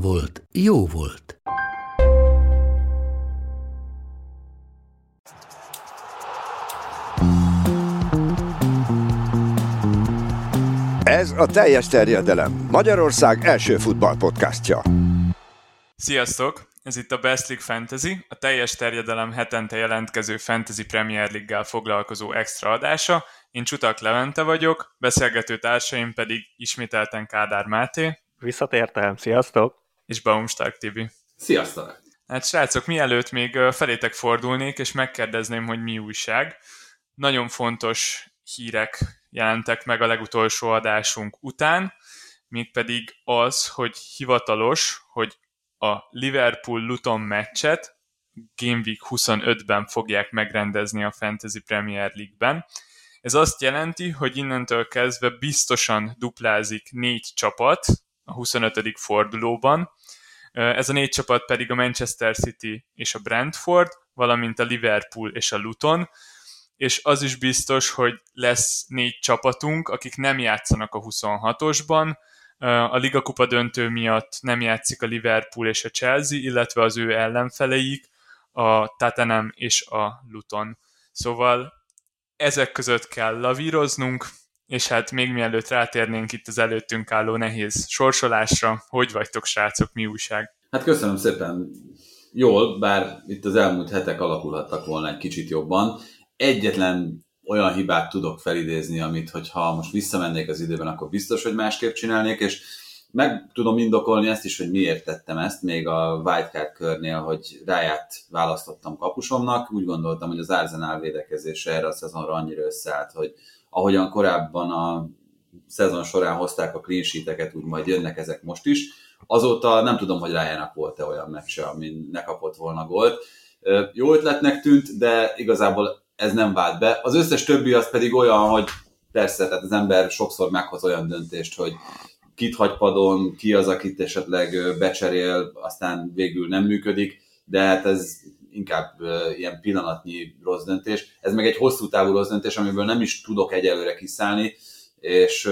volt, jó volt. Ez a teljes terjedelem. Magyarország első futballpodcastja. Sziasztok! Ez itt a Best League Fantasy, a teljes terjedelem hetente jelentkező Fantasy Premier League-gel foglalkozó extra adása. Én Csutak Levente vagyok, beszélgető társaim pedig ismételten Kádár Máté. Visszatértem, sziasztok! És Baumstark Tibi. Sziasztok! Hát srácok, mielőtt még felétek fordulnék, és megkérdezném, hogy mi újság, nagyon fontos hírek jelentek meg a legutolsó adásunk után, mégpedig az, hogy hivatalos, hogy a Liverpool-Luton meccset Game Week 25-ben fogják megrendezni a Fantasy Premier League-ben. Ez azt jelenti, hogy innentől kezdve biztosan duplázik négy csapat a 25. fordulóban. Ez a négy csapat pedig a Manchester City és a Brentford, valamint a Liverpool és a Luton, és az is biztos, hogy lesz négy csapatunk, akik nem játszanak a 26-osban, a Liga Kupa döntő miatt nem játszik a Liverpool és a Chelsea, illetve az ő ellenfeleik, a Tottenham és a Luton. Szóval ezek között kell lavíroznunk, és hát még mielőtt rátérnénk itt az előttünk álló nehéz sorsolásra, hogy vagytok srácok, mi újság? Hát köszönöm szépen. Jól, bár itt az elmúlt hetek alakulhattak volna egy kicsit jobban. Egyetlen olyan hibát tudok felidézni, amit, hogyha most visszamennék az időben, akkor biztos, hogy másképp csinálnék, és meg tudom indokolni ezt is, hogy miért tettem ezt, még a wildcard körnél, hogy ráját választottam kapusomnak. Úgy gondoltam, hogy az Arsenal védekezése erre a szezonra annyira összeállt, hogy ahogyan korábban a szezon során hozták a clean sheet-eket, úgy majd jönnek ezek most is. Azóta nem tudom, hogy rájának volt-e olyan meccse, amin ne kapott volna gólt. Jó ötletnek tűnt, de igazából ez nem vált be. Az összes többi az pedig olyan, hogy persze, tehát az ember sokszor meghoz olyan döntést, hogy kit hagy padon, ki az, akit esetleg becserél, aztán végül nem működik, de hát ez inkább ilyen pillanatnyi rossz döntés. Ez meg egy hosszú távú rossz döntés, amiből nem is tudok egyelőre kiszállni, és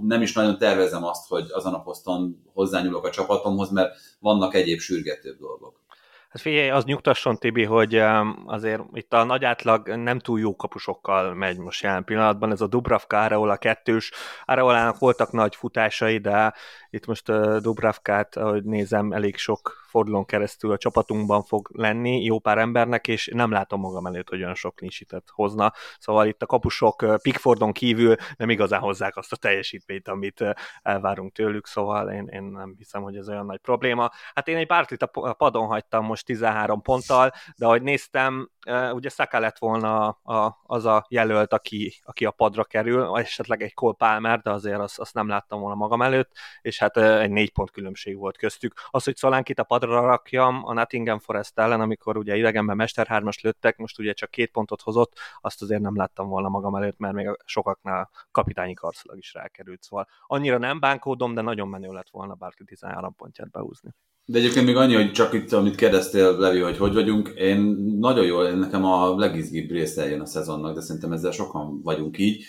nem is nagyon tervezem azt, hogy azon a poszton hozzányúlok a csapatomhoz, mert vannak egyéb sürgetőbb dolgok. Hát figyelj, az nyugtasson Tibi, hogy azért itt a nagy átlag nem túl jó kapusokkal megy most jelen pillanatban. Ez a Dubravka Areola kettős. Areolának voltak nagy futásai, de itt most Dubravkát, ahogy nézem, elég sok fordulón keresztül a csapatunkban fog lenni, jó pár embernek, és nem látom magam előtt, hogy olyan sok linsitet hozna. Szóval itt a kapusok Pickfordon kívül nem igazán hozzák azt a teljesítményt, amit elvárunk tőlük, szóval én, én nem hiszem, hogy ez olyan nagy probléma. Hát én egy Bartlit a padon hagytam most 13 ponttal, de ahogy néztem, ugye Saka lett volna az a jelölt, aki, aki a padra kerül, esetleg egy Cole Palmer, de azért azt, azt nem láttam volna magam előtt, és hát egy négy pont különbség volt köztük. Az, hogy Szolánkit a padra rakjam a Nottingham Forest ellen, amikor ugye idegenben Mester 3 lőttek, most ugye csak két pontot hozott, azt azért nem láttam volna magam előtt, mert még sokaknál kapitányi karszalag is rákerült. Szóval annyira nem bánkódom, de nagyon menő lett volna bárki 13 pontját behúzni. De egyébként még annyi, hogy csak itt, amit kérdeztél, Levi, hogy hogy vagyunk, én nagyon jól, nekem a legizgibb része jön a szezonnak, de szerintem ezzel sokan vagyunk így.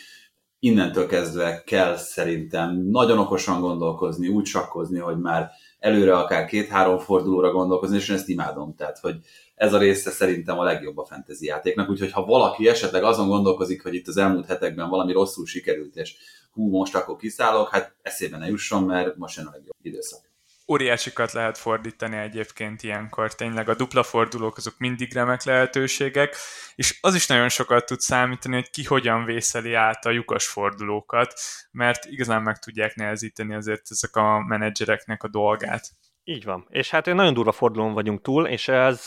Innentől kezdve kell szerintem nagyon okosan gondolkozni, úgy sakkozni, hogy már előre akár két-három fordulóra gondolkozni, és én ezt imádom. Tehát, hogy ez a része szerintem a legjobb a fantasy játéknak, úgyhogy ha valaki esetleg azon gondolkozik, hogy itt az elmúlt hetekben valami rosszul sikerült, és hú, most akkor kiszállok, hát eszébe ne jusson, mert most jön a legjobb időszak óriásikat lehet fordítani egyébként ilyenkor. Tényleg a dupla fordulók azok mindig remek lehetőségek, és az is nagyon sokat tud számítani, hogy ki hogyan vészeli át a lyukas fordulókat, mert igazán meg tudják nehezíteni azért ezek a menedzsereknek a dolgát. Így van. És hát nagyon durva fordulón vagyunk túl, és ez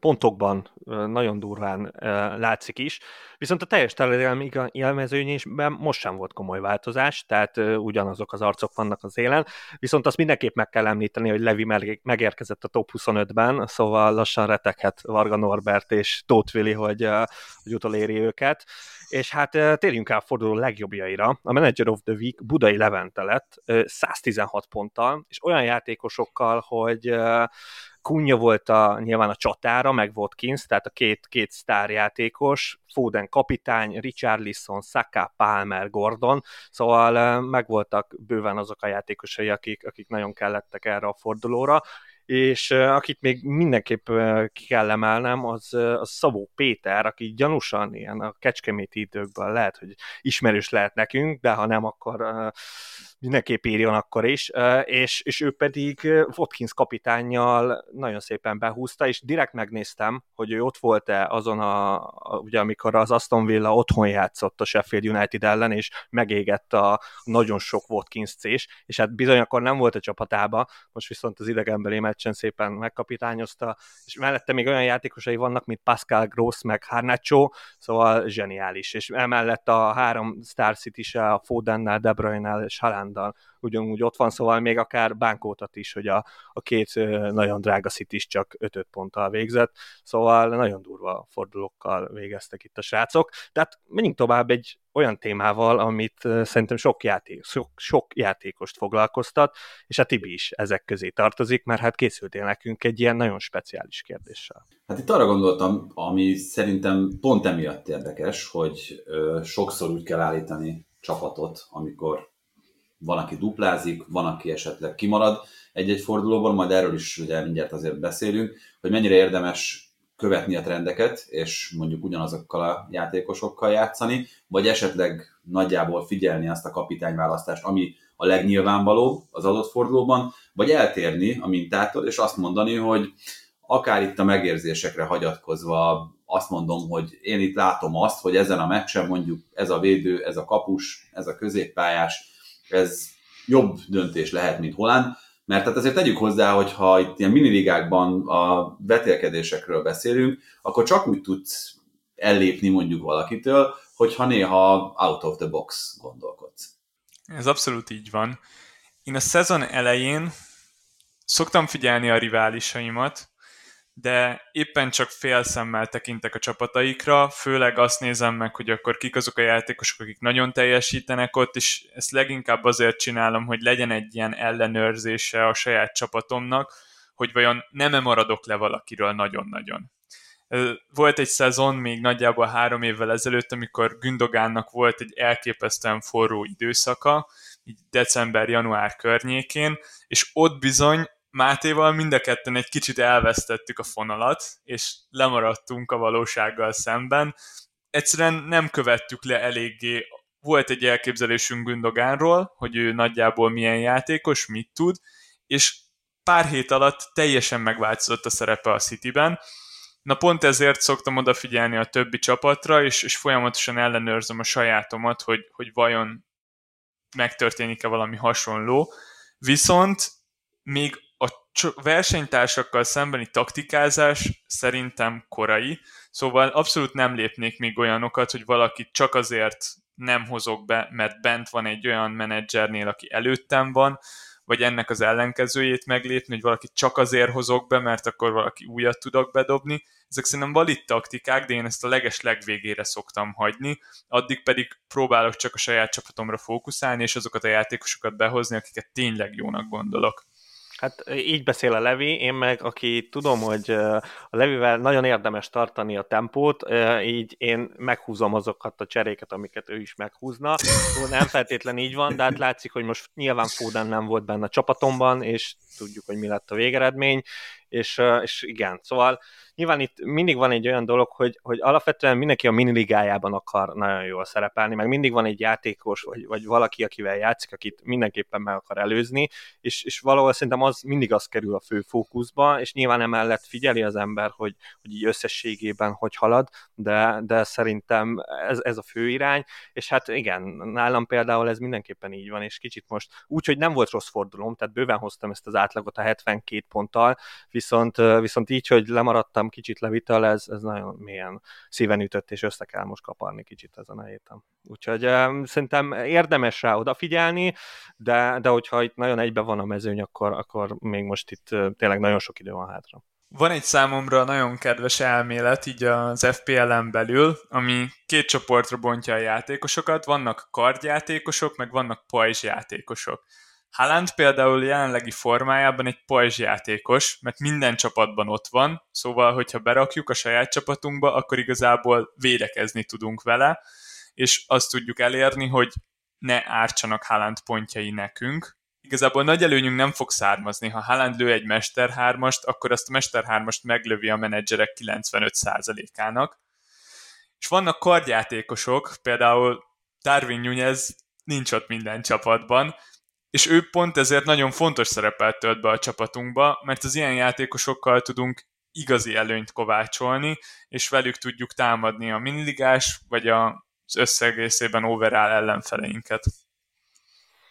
pontokban nagyon durván látszik is. Viszont a teljes terjedelmi élmezőnyésben most sem volt komoly változás, tehát ugyanazok az arcok vannak az élen. Viszont azt mindenképp meg kell említeni, hogy Levi megérkezett a top 25-ben, szóval lassan retekhet Varga Norbert és Tóth Willi, hogy, hogy utoléri őket. És hát térjünk el a forduló legjobbjaira. A Manager of the Week Budai Levente lett 116 ponttal, és olyan játékosokkal, hogy Kunya volt a, nyilván a csatára, meg volt Kins, tehát a két, két sztárjátékos, Foden kapitány, Richarlison, Saka, Palmer, Gordon, szóval megvoltak bőven azok a játékosai, akik, akik nagyon kellettek erre a fordulóra, és akit még mindenképp ki kell emelnem, az, az Szabó Péter, aki gyanúsan ilyen a kecskeméti időkben lehet, hogy ismerős lehet nekünk, de ha nem, akkor mindenképp írjon akkor is, és, és ő pedig Watkins kapitányjal nagyon szépen behúzta, és direkt megnéztem, hogy ő ott volt-e azon a, ugye amikor az Aston Villa otthon játszott a Sheffield United ellen, és megégett a nagyon sok Watkins c és hát bizony akkor nem volt a csapatába, most viszont az idegenbeli meccsen szépen megkapitányozta, és mellette még olyan játékosai vannak, mint Pascal Gross, meg Harnacho, szóval zseniális, és emellett a három Star city a Fodennel, De Bruyne-nel és Haalanddal ugyanúgy ott van, szóval még akár bánkótat is, hogy a, a két nagyon drága is csak 5 ponttal végzett, szóval nagyon durva fordulókkal végeztek itt a srácok. Tehát menjünk tovább egy olyan témával, amit szerintem sok, játék, sok, sok játékost foglalkoztat, és a Tibi is ezek közé tartozik, mert hát készültél nekünk egy ilyen nagyon speciális kérdéssel. Hát itt arra gondoltam, ami szerintem pont emiatt érdekes, hogy ö, sokszor úgy kell állítani csapatot, amikor van, aki duplázik, van, aki esetleg kimarad egy-egy fordulóban, majd erről is ugye mindjárt azért beszélünk, hogy mennyire érdemes követni a trendeket, és mondjuk ugyanazokkal a játékosokkal játszani, vagy esetleg nagyjából figyelni azt a kapitányválasztást, ami a legnyilvánvalóbb az adott fordulóban, vagy eltérni a mintától, és azt mondani, hogy akár itt a megérzésekre hagyatkozva azt mondom, hogy én itt látom azt, hogy ezen a meccsen mondjuk ez a védő, ez a kapus, ez a középpályás, ez jobb döntés lehet, mint Holland, mert hát azért tegyük hozzá, hogy ha itt ilyen miniligákban a vetélkedésekről beszélünk, akkor csak úgy tudsz ellépni mondjuk valakitől, hogyha néha out of the box gondolkodsz. Ez abszolút így van. Én a szezon elején szoktam figyelni a riválisaimat, de éppen csak fél szemmel tekintek a csapataikra, főleg azt nézem meg, hogy akkor kik azok a játékosok, akik nagyon teljesítenek ott, és ezt leginkább azért csinálom, hogy legyen egy ilyen ellenőrzése a saját csapatomnak, hogy vajon nem-e maradok le valakiről nagyon-nagyon. Volt egy szezon még nagyjából három évvel ezelőtt, amikor Gündogánnak volt egy elképesztően forró időszaka, így december-január környékén, és ott bizony Mátéval mind a ketten egy kicsit elvesztettük a fonalat, és lemaradtunk a valósággal szemben. Egyszerűen nem követtük le eléggé. Volt egy elképzelésünk Gündogánról, hogy ő nagyjából milyen játékos, mit tud, és pár hét alatt teljesen megváltozott a szerepe a Cityben. Na pont ezért szoktam odafigyelni a többi csapatra, és, és folyamatosan ellenőrzöm a sajátomat, hogy, hogy vajon megtörténik-e valami hasonló. Viszont még versenytársakkal szembeni taktikázás szerintem korai, szóval abszolút nem lépnék még olyanokat, hogy valaki csak azért nem hozok be, mert bent van egy olyan menedzsernél, aki előttem van, vagy ennek az ellenkezőjét meglépni, hogy valaki csak azért hozok be, mert akkor valaki újat tudok bedobni. Ezek szerintem valid taktikák, de én ezt a leges legvégére szoktam hagyni, addig pedig próbálok csak a saját csapatomra fókuszálni, és azokat a játékosokat behozni, akiket tényleg jónak gondolok. Hát így beszél a Levi, én meg, aki tudom, hogy a Levivel nagyon érdemes tartani a tempót, így én meghúzom azokat a cseréket, amiket ő is meghúzna. Nem feltétlen így van, de hát látszik, hogy most nyilván Foden nem volt benne a csapatomban, és tudjuk, hogy mi lett a végeredmény, és, és igen, szóval nyilván itt mindig van egy olyan dolog, hogy, hogy alapvetően mindenki a miniligájában akar nagyon jól szerepelni, meg mindig van egy játékos, vagy, vagy valaki, akivel játszik, akit mindenképpen meg akar előzni, és, és valahol szerintem az mindig az kerül a fő fókuszba, és nyilván emellett figyeli az ember, hogy, hogy így összességében hogy halad, de, de szerintem ez, ez a fő irány, és hát igen, nálam például ez mindenképpen így van, és kicsit most úgy, hogy nem volt rossz fordulóm, tehát bőven hoztam ezt az átlagot a 72 ponttal, viszont, viszont így, hogy lemaradtam kicsit levitel, ez, ez nagyon mélyen szíven ütött, és össze kell most kaparni kicsit ezen a héten. Úgyhogy szerintem érdemes rá odafigyelni, de, de hogyha itt nagyon egybe van a mezőny, akkor, akkor még most itt tényleg nagyon sok idő van hátra. Van egy számomra nagyon kedves elmélet így az FPL-en belül, ami két csoportra bontja a játékosokat, vannak kardjátékosok, meg vannak pajzsjátékosok. Haaland például jelenlegi formájában egy pajzsjátékos, mert minden csapatban ott van, szóval, hogyha berakjuk a saját csapatunkba, akkor igazából védekezni tudunk vele, és azt tudjuk elérni, hogy ne ártsanak Haaland pontjai nekünk, igazából nagy előnyünk nem fog származni. Ha Haaland lő egy Mester 3-ast, akkor azt a Mester 3-ast meglövi a menedzserek 95%-ának. És vannak kardjátékosok, például Darwin Nunez nincs ott minden csapatban, és ő pont ezért nagyon fontos szerepet tölt be a csapatunkba, mert az ilyen játékosokkal tudunk igazi előnyt kovácsolni, és velük tudjuk támadni a miniligás, vagy az összegészében overall ellenfeleinket.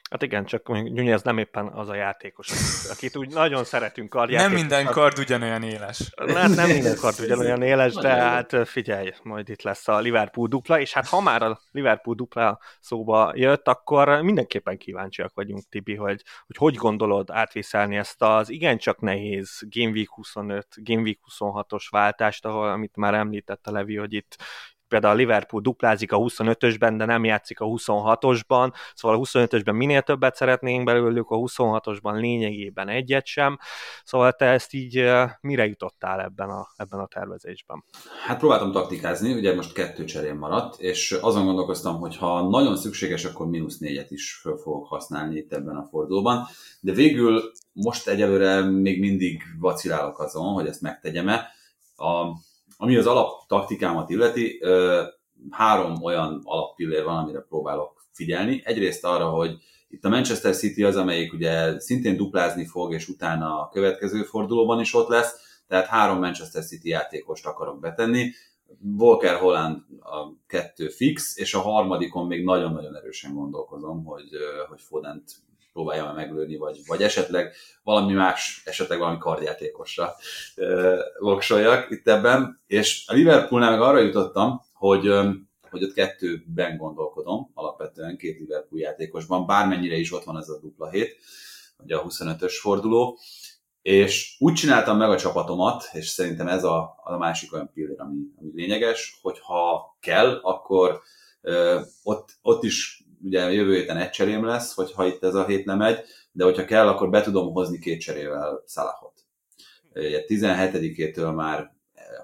Hát igen, csak Nunez nem éppen az a játékos, akit úgy nagyon szeretünk kardjátékos. Nem minden kard ugyanolyan éles. Hát nem minden kard ugyanolyan éles, de hát figyelj, majd itt lesz a Liverpool dupla, és hát ha már a Liverpool dupla szóba jött, akkor mindenképpen kíváncsiak vagyunk, Tibi, hogy hogy, hogy gondolod átviszelni ezt az igencsak nehéz Game Week 25, Game Week 26-os váltást, ahol, amit már említett a Levi, hogy itt például a Liverpool duplázik a 25-ösben, de nem játszik a 26-osban, szóval a 25-ösben minél többet szeretnénk belőlük, a 26-osban lényegében egyet sem, szóval te ezt így mire jutottál ebben a, ebben a tervezésben? Hát próbáltam taktikázni, ugye most kettő cserén maradt, és azon gondolkoztam, hogy ha nagyon szükséges, akkor mínusz négyet is föl fogok használni itt ebben a fordulóban, de végül most egyelőre még mindig vacilálok azon, hogy ezt megtegyem-e. A ami az alaptaktikámat illeti, három olyan alappillér van, amire próbálok figyelni. Egyrészt arra, hogy itt a Manchester City az, amelyik ugye szintén duplázni fog, és utána a következő fordulóban is ott lesz, tehát három Manchester City játékost akarok betenni. Volker Holland a kettő fix, és a harmadikon még nagyon-nagyon erősen gondolkozom, hogy, hogy Fodent próbálja meglőni, vagy, vagy esetleg valami más, esetleg valami kardjátékosra voksoljak itt ebben. És a Liverpoolnál meg arra jutottam, hogy, hogy ott kettőben gondolkodom, alapvetően két Liverpool játékosban, bármennyire is ott van ez a dupla hét, vagy a 25-ös forduló, és úgy csináltam meg a csapatomat, és szerintem ez a, a másik olyan pillér, ami, ami lényeges, hogy ha kell, akkor ö, ott, ott is ugye jövő héten egy cserém lesz, hogyha itt ez a hét nem megy, de hogyha kell, akkor be tudom hozni két cserével Salahot. Ugye 17-től már,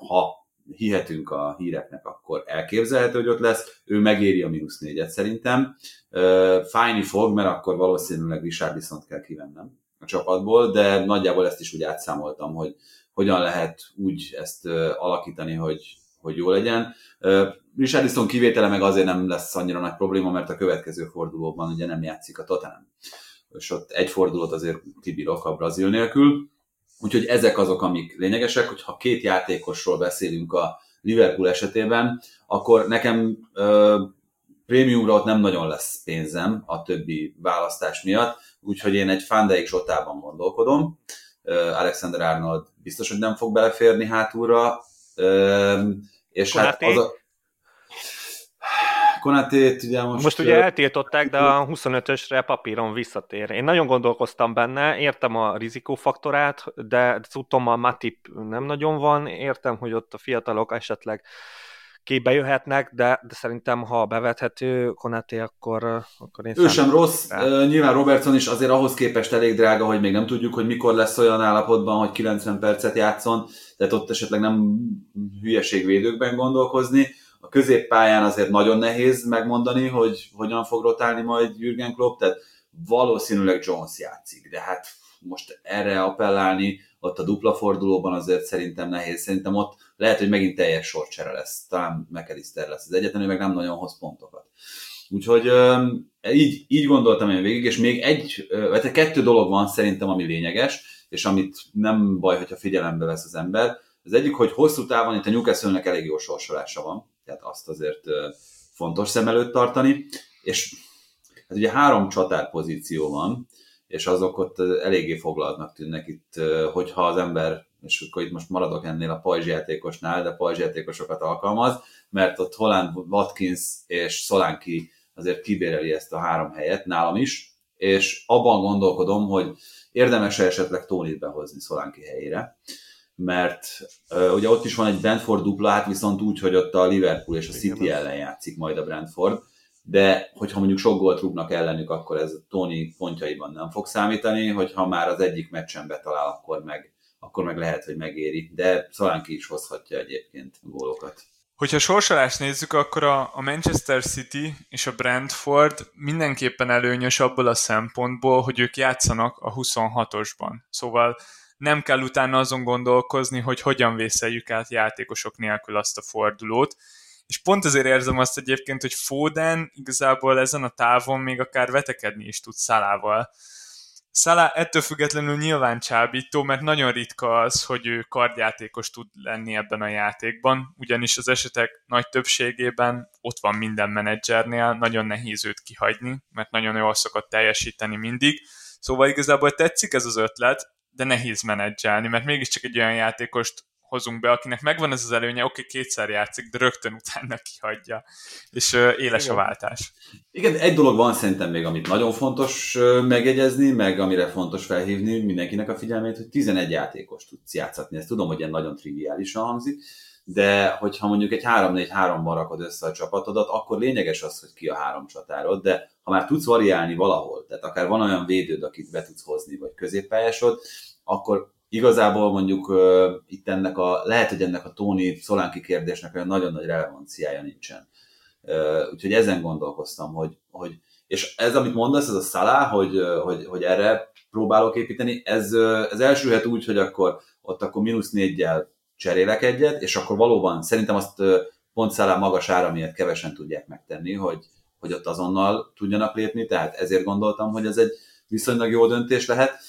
ha hihetünk a híreknek, akkor elképzelhető, hogy ott lesz. Ő megéri a mínusz négyet szerintem. Fájni fog, mert akkor valószínűleg Richard viszont kell kivennem a csapatból, de nagyjából ezt is úgy átszámoltam, hogy hogyan lehet úgy ezt alakítani, hogy, hogy jó legyen. Richardson kivétele meg azért nem lesz annyira nagy probléma, mert a következő fordulóban ugye nem játszik a Tottenham. És ott egy fordulót azért kibírok a brazil nélkül. Úgyhogy ezek azok, amik lényegesek, hogyha két játékosról beszélünk a Liverpool esetében, akkor nekem ö, prémiumra ott nem nagyon lesz pénzem a többi választás miatt, úgyhogy én egy Fandeik sotában gondolkodom. Alexander Arnold biztos, hogy nem fog beleférni hátulra, és hát az a... Konatét ugye most... Most ugye eltiltották, de a 25-ösre papíron visszatér. Én nagyon gondolkoztam benne, értem a rizikófaktorát, de tudtom a Matip nem nagyon van, értem, hogy ott a fiatalok esetleg képbe jöhetnek, de, de szerintem ha bevethető Konaté, akkor, akkor én Ő sem rossz, rá. nyilván Robertson is azért ahhoz képest elég drága, hogy még nem tudjuk, hogy mikor lesz olyan állapotban, hogy 90 percet játszon, tehát ott esetleg nem hülyeségvédőkben gondolkozni. A középpályán azért nagyon nehéz megmondani, hogy hogyan fog rotálni majd Jürgen Klopp, tehát valószínűleg Jones játszik, de hát most erre appellálni, ott a dupla fordulóban azért szerintem nehéz. Szerintem ott lehet, hogy megint teljes sorcsere lesz. Talán McAllister lesz az egyetlen, meg nem nagyon hoz pontokat. Úgyhogy így, így gondoltam én végig, és még egy, vagy kettő dolog van szerintem, ami lényeges, és amit nem baj, hogyha figyelembe vesz az ember. Az egyik, hogy hosszú távon itt a Newcastle-nek elég jó sorsolása van, tehát azt azért fontos szem előtt tartani, és hát ugye három csatár pozíció van, és azok ott eléggé foglaltnak tűnnek itt, hogyha az ember, és akkor itt most maradok ennél a pajzsjátékosnál, de pajzsjátékosokat alkalmaz, mert ott Holland, Watkins és Solanki azért kibéreli ezt a három helyet, nálam is, és abban gondolkodom, hogy érdemes -e esetleg Tónit behozni Solanki helyére, mert uh, ugye ott is van egy Brentford dupla, hát viszont úgy, hogy ott a Liverpool és a City ellen játszik majd a Brentford, de hogyha mondjuk sok gólt rúgnak ellenük, akkor ez Tony pontjaiban nem fog számítani, hogyha már az egyik meccsen betalál, akkor meg, akkor meg lehet, hogy megéri, de Szalánki is hozhatja egyébként gólokat. Hogyha sorsolást nézzük, akkor a, a Manchester City és a Brentford mindenképpen előnyös abból a szempontból, hogy ők játszanak a 26-osban. Szóval nem kell utána azon gondolkozni, hogy hogyan vészeljük át játékosok nélkül azt a fordulót, és pont ezért érzem azt egyébként, hogy Foden igazából ezen a távon még akár vetekedni is tud Szalával. Szalá ettől függetlenül nyilván csábító, mert nagyon ritka az, hogy ő kardjátékos tud lenni ebben a játékban, ugyanis az esetek nagy többségében ott van minden menedzsernél, nagyon nehéz őt kihagyni, mert nagyon jól szokott teljesíteni mindig. Szóval igazából tetszik ez az ötlet, de nehéz menedzselni, mert mégiscsak egy olyan játékost hozunk be, akinek megvan ez az előnye, oké, okay, kétszer játszik, de rögtön utána kihagyja, és éles Igen. a váltás. Igen, egy dolog van szerintem még, amit nagyon fontos megegyezni, meg amire fontos felhívni mindenkinek a figyelmét, hogy 11 játékos tudsz játszatni. Ezt tudom, hogy ilyen nagyon triviálisan hangzik, de hogyha mondjuk egy 3-4-3-ban rakod össze a csapatodat, akkor lényeges az, hogy ki a három csatárod, de ha már tudsz variálni valahol, tehát akár van olyan védőd, akit be tudsz hozni, vagy középpályásod, akkor igazából mondjuk uh, itt ennek a, lehet, hogy ennek a Tóni Szolánki kérdésnek olyan nagyon nagy relevanciája nincsen. Uh, úgyhogy ezen gondolkoztam, hogy, hogy és ez, amit mondasz, ez a szalá, hogy, hogy, hogy erre próbálok építeni, ez, ez elsülhet úgy, hogy akkor ott akkor mínusz négyel cserélek egyet, és akkor valóban szerintem azt pont Szalá magas ára miatt kevesen tudják megtenni, hogy, hogy ott azonnal tudjanak lépni, tehát ezért gondoltam, hogy ez egy viszonylag jó döntés lehet.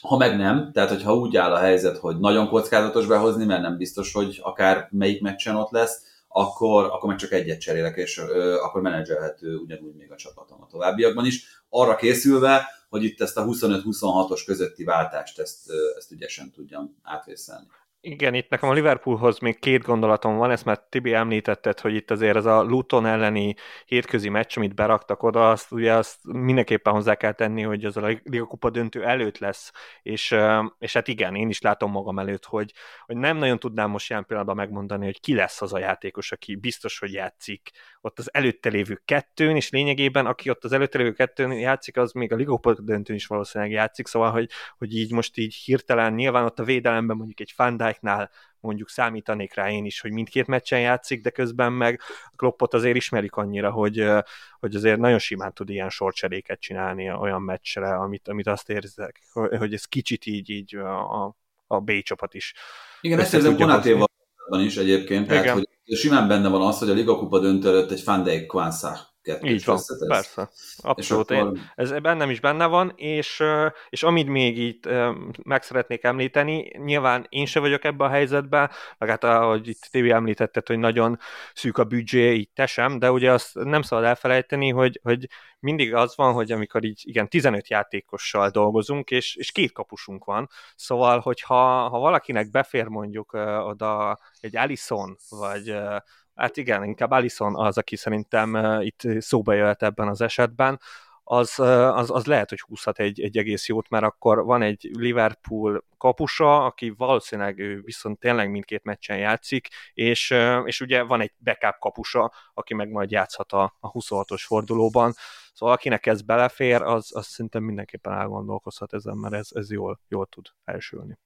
Ha meg nem, tehát hogyha úgy áll a helyzet, hogy nagyon kockázatos behozni, mert nem biztos, hogy akár melyik meccsen ott lesz, akkor, akkor meg csak egyet cserélek, és ö, akkor menedzselhető ugyanúgy még a csapatom a továbbiakban is. Arra készülve, hogy itt ezt a 25-26-os közötti váltást ezt, ezt ügyesen tudjam átvészelni. Igen, itt nekem a Liverpoolhoz még két gondolatom van, ezt már Tibi említetted, hogy itt azért ez a Luton elleni hétközi meccs, amit beraktak oda, azt ugye azt mindenképpen hozzá kell tenni, hogy az a Liga Kupa döntő előtt lesz, és, és hát igen, én is látom magam előtt, hogy, hogy nem nagyon tudnám most ilyen pillanatban megmondani, hogy ki lesz az a játékos, aki biztos, hogy játszik ott az előtte lévő kettőn, és lényegében aki ott az előtte lévő kettőn játszik, az még a Liga döntőn is valószínűleg játszik, szóval, hogy, hogy így most így hirtelen, nyilván ott a védelemben mondjuk egy Van Dijk-nál mondjuk számítanék rá én is, hogy mindkét meccsen játszik, de közben meg a Kloppot azért ismerik annyira, hogy, hogy azért nagyon simán tud ilyen sorcseréket csinálni olyan meccsre, amit, amit azt érzek, hogy ez kicsit így, így a, a B csapat is. Igen, ezt érzem Konatéval is egyébként, tehát hogy simán benne van az, hogy a Liga Kupa döntő előtt egy Van Dijk kettős Így van, összetesz. persze. Abszolút. akkor... Én, ez bennem is benne van, és, és amit még itt meg szeretnék említeni, nyilván én se vagyok ebben a helyzetben, meg hát ahogy itt TV említetted, hogy nagyon szűk a büdzsé, így te sem, de ugye azt nem szabad elfelejteni, hogy, hogy mindig az van, hogy amikor így igen, 15 játékossal dolgozunk, és, és két kapusunk van, szóval, hogyha ha valakinek befér mondjuk oda egy Allison, vagy hát igen, inkább Alison az, aki szerintem itt szóba jöhet ebben az esetben, az, az, az lehet, hogy húzhat egy, egy egész jót, mert akkor van egy Liverpool kapusa, aki valószínűleg ő viszont tényleg mindkét meccsen játszik, és, és ugye van egy backup kapusa, aki meg majd játszhat a, a 26-os fordulóban, szóval akinek ez belefér, az, az szerintem mindenképpen elgondolkozhat ezen, mert ez, ez jól, jól tud elsülni.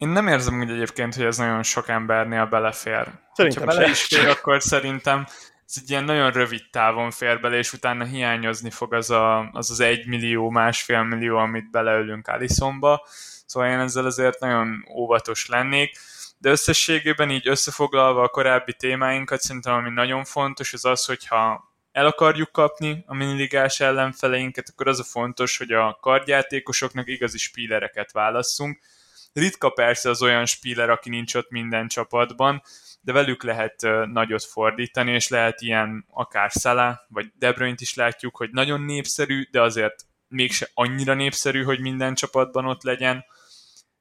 Én nem érzem úgy egyébként, hogy ez nagyon sok embernél belefér. Szerintem ha bele is fér, akkor szerintem ez egy ilyen nagyon rövid távon fér bele, és utána hiányozni fog az a, az, az egy millió, másfél millió, amit beleölünk Alisonba. Szóval én ezzel azért nagyon óvatos lennék. De összességében így összefoglalva a korábbi témáinkat, szerintem ami nagyon fontos, az az, hogyha el akarjuk kapni a miniligás ellenfeleinket, akkor az a fontos, hogy a kardjátékosoknak igazi spílereket válasszunk, Ritka persze az olyan spiller, aki nincs ott minden csapatban, de velük lehet nagyot fordítani, és lehet ilyen akár Szala, vagy De is látjuk, hogy nagyon népszerű, de azért mégse annyira népszerű, hogy minden csapatban ott legyen.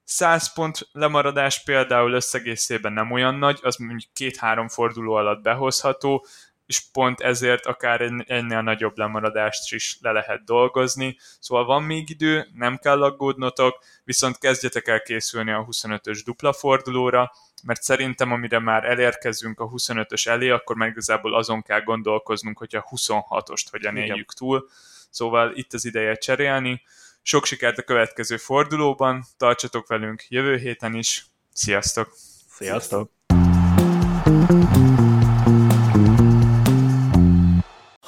100 pont lemaradás például összegészében nem olyan nagy, az mondjuk két-három forduló alatt behozható, és pont ezért akár ennél nagyobb lemaradást is le lehet dolgozni. Szóval van még idő, nem kell aggódnotok, viszont kezdjetek el készülni a 25-ös dupla fordulóra, mert szerintem amire már elérkezünk a 25-ös elé, akkor már igazából azon kell gondolkoznunk, hogy a 26-ost hogyan Igen. éljük túl. Szóval itt az ideje cserélni. Sok sikert a következő fordulóban, tartsatok velünk jövő héten is. Sziasztok! Sziasztok!